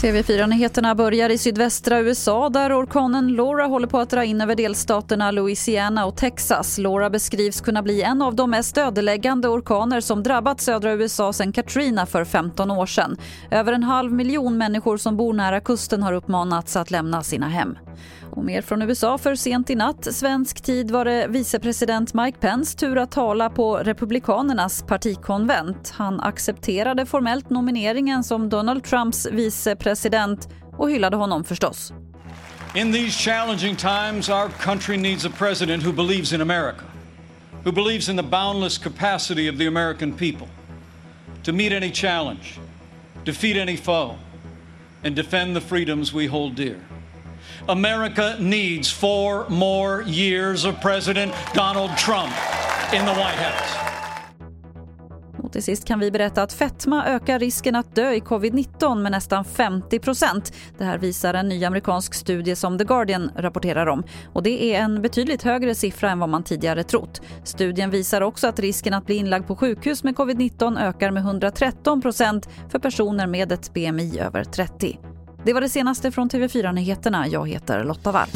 TV4-nyheterna börjar i sydvästra USA där orkanen Laura håller på att dra in över delstaterna Louisiana och Texas. Laura beskrivs kunna bli en av de mest ödeläggande orkaner som drabbat södra USA sedan Katrina för 15 år sedan. Över en halv miljon människor som bor nära kusten har uppmanats att lämna sina hem. Och mer från USA för sent i natt. Svensk tid var det vicepresident Mike Pence tur att tala på Republikanernas partikonvent. Han accepterade formellt nomineringen som Donald Trumps vicepresident president och hyllade honom förstås. In these challenging times our country needs a president who believes in America. Who believes in the boundless capacity of the American people to meet any challenge, defeat any foe and defend the freedoms we hold dear. America needs four more years of President Donald Trump in the White House. Och till sist kan vi berätta att fetma ökar risken att dö i covid-19 med nästan 50% Det här visar en ny amerikansk studie som The Guardian rapporterar om. Och Det är en betydligt högre siffra än vad man tidigare trott. Studien visar också att risken att bli inlagd på sjukhus med covid-19 ökar med 113% för personer med ett BMI över 30. Det var det senaste från TV4 Nyheterna. Jag heter Lotta Wall.